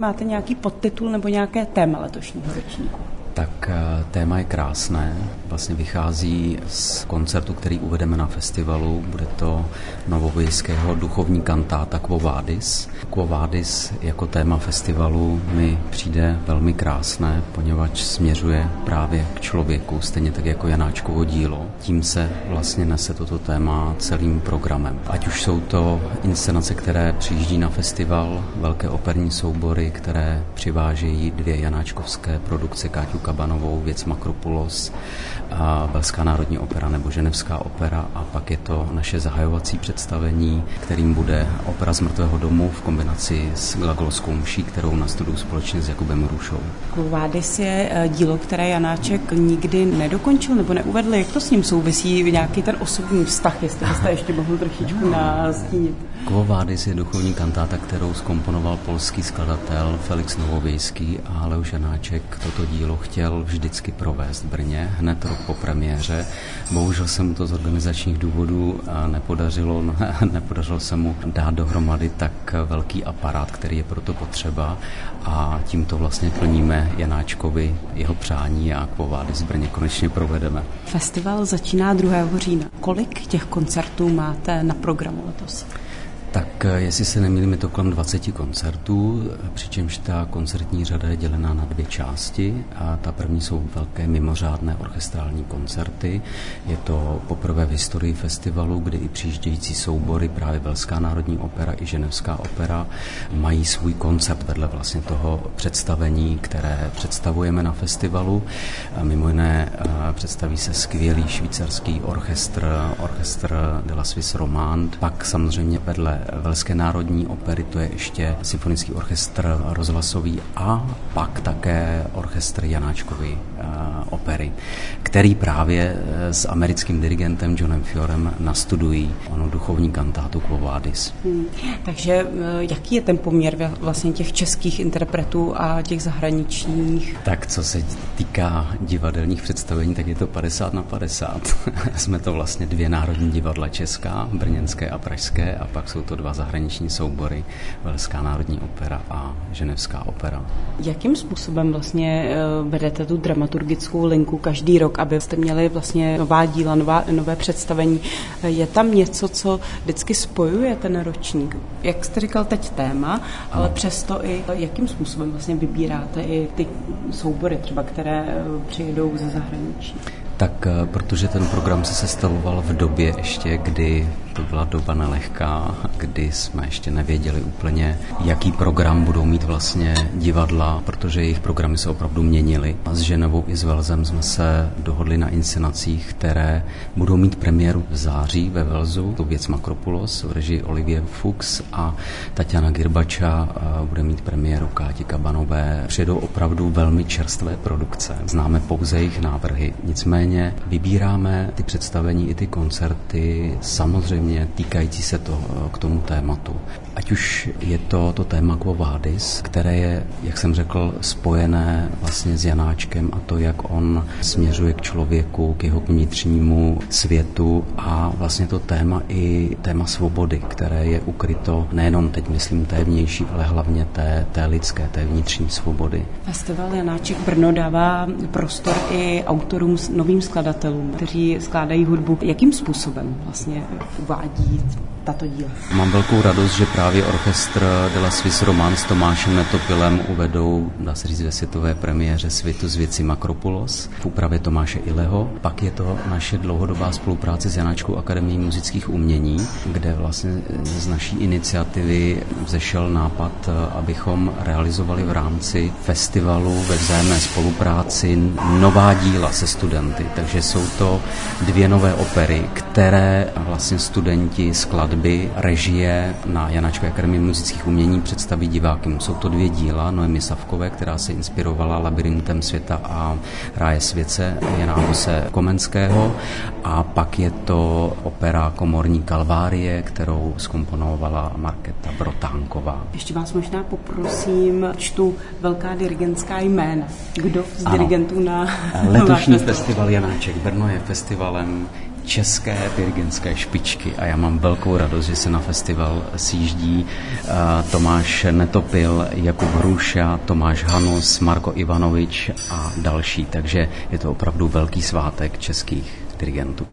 Máte nějaký podtitul nebo nějaké téma letošního ročníku? Tak eh, téma je krásné, vlastně vychází z koncertu, který uvedeme na festivalu. Bude to novovijského duchovní kantáta Quo Vadis. Quo Vadis jako téma festivalu mi přijde velmi krásné, poněvadž směřuje právě k člověku, stejně tak jako Janáčkovo dílo. Tím se vlastně nese toto téma celým programem. Ať už jsou to inscenace, které přijíždí na festival, velké operní soubory, které přivážejí dvě janáčkovské produkce Káťu Kabanovou, věc Makropulos, Belská národní opera nebo Ženevská opera a pak je to naše zahajovací představení, kterým bude opera z mrtvého domu v kombinaci s glagolskou mší, kterou nastuduju společně s Jakubem Rušou. Vádis je eh, dílo, které Janáček nikdy nedokončil nebo neuvedl. Jak to s ním souvisí? Nějaký ten osobní vztah, jestli byste ještě mohl trošičku nastínit. Quo je duchovní kantáta, kterou skomponoval polský skladatel Felix Novovějský a Leoš Janáček toto dílo chtěl vždycky provést v Brně hned rok po premiéře. Bohužel se mu to z organizačních důvodů nepodařilo, nepodařilo se mu dát dohromady tak velký aparát, který je proto potřeba a tímto vlastně plníme Janáčkovi jeho přání a Quo Vadis v Brně konečně provedeme. Festival začíná 2. října. Kolik těch koncertů máte na programu letos? corta. Jestli se nemýlím, je to kolem 20 koncertů, přičemž ta koncertní řada je dělená na dvě části a ta první jsou velké mimořádné orchestrální koncerty. Je to poprvé v historii festivalu, kdy i přijíždějící soubory, právě Velská národní opera i Ženevská opera, mají svůj koncept vedle vlastně toho představení, které představujeme na festivalu. Mimo jiné představí se skvělý švýcarský orchestr, orchestr de la Suisse Romande, pak samozřejmě vedle Velské národní opery, to je ještě symfonický orchestr rozhlasový a pak také orchestr Janáčkovy eh, opery, který právě eh, s americkým dirigentem Johnem Fiorem nastudují onu duchovní kantátu Quo Vadis. Hmm. Takže eh, jaký je ten poměr vlastně těch českých interpretů a těch zahraničních? Tak co se týká divadelních představení, tak je to 50 na 50. Jsme to vlastně dvě národní divadla česká, brněnské a pražské a pak jsou to dva zahraniční soubory, Velská národní opera a Ženevská opera. Jakým způsobem vlastně eh, vedete tu dramaturgickou linku každý rok, abyste měli vlastně nová díla, nová, nové představení? Je tam něco, co vždycky spojuje ten ročník? Jak jste říkal teď téma, ale přesto i jakým způsobem vlastně vybíráte i ty soubory třeba, které eh, přijedou ze zahraničí? Tak eh, protože ten program se sestavoval v době ještě, kdy to byla doba nelehká, kdy jsme ještě nevěděli úplně, jaký program budou mít vlastně divadla, protože jejich programy se opravdu měnily. A s Ženevou i s Velzem jsme se dohodli na inscenacích, které budou mít premiéru v září ve Velzu. To věc Makropulos v režii Olivier Fuchs a Tatiana Girbača bude mít premiéru Káti Kabanové. Přijedou opravdu velmi čerstvé produkce. Známe pouze jejich návrhy. Nicméně vybíráme ty představení i ty koncerty samozřejmě samozřejmě týkající se to, k tomu tématu. Ať už je to to téma Quo Vadis, které je, jak jsem řekl, spojené vlastně s Janáčkem a to, jak on směřuje k člověku, k jeho vnitřnímu světu a vlastně to téma i téma svobody, které je ukryto nejenom teď myslím té vnější, ale hlavně té, té lidské, té vnitřní svobody. Festival Janáček Brno dává prostor i autorům, novým skladatelům, kteří skládají hudbu. Jakým způsobem vlastně uvádí tato díla. Mám velkou radost, že právě orchestr de la Suisse Romance s Tomášem Netopilem uvedou, dá se říct, ve světové premiéře světu z věci Makropulos v úpravě Tomáše Ileho. Pak je to naše dlouhodobá spolupráce s Janáčkou akademií muzických umění, kde vlastně z naší iniciativy vzešel nápad, abychom realizovali v rámci festivalu ve vzájemné spolupráci nová díla se studenty. Takže jsou to dvě nové opery, které vlastně studenti skladby, režie na Janačkové akademii muzických umění představí divákům. Jsou to dvě díla Noemi Savkové, která se inspirovala Labirintem světa a Ráje svěce Jana Hose Komenského a pak je to opera Komorní kalvárie, kterou skomponovala Marketa Brotánková. Ještě vás možná poprosím, čtu velká dirigentská jména. Kdo z ano. dirigentů na Letošní festival Janáček Brno je festivalem české dirigentské špičky a já mám velkou radost, že se na festival sjíždí Tomáš Netopil, Jakub Hruša, Tomáš Hanus, Marko Ivanovič a další, takže je to opravdu velký svátek českých dirigentů.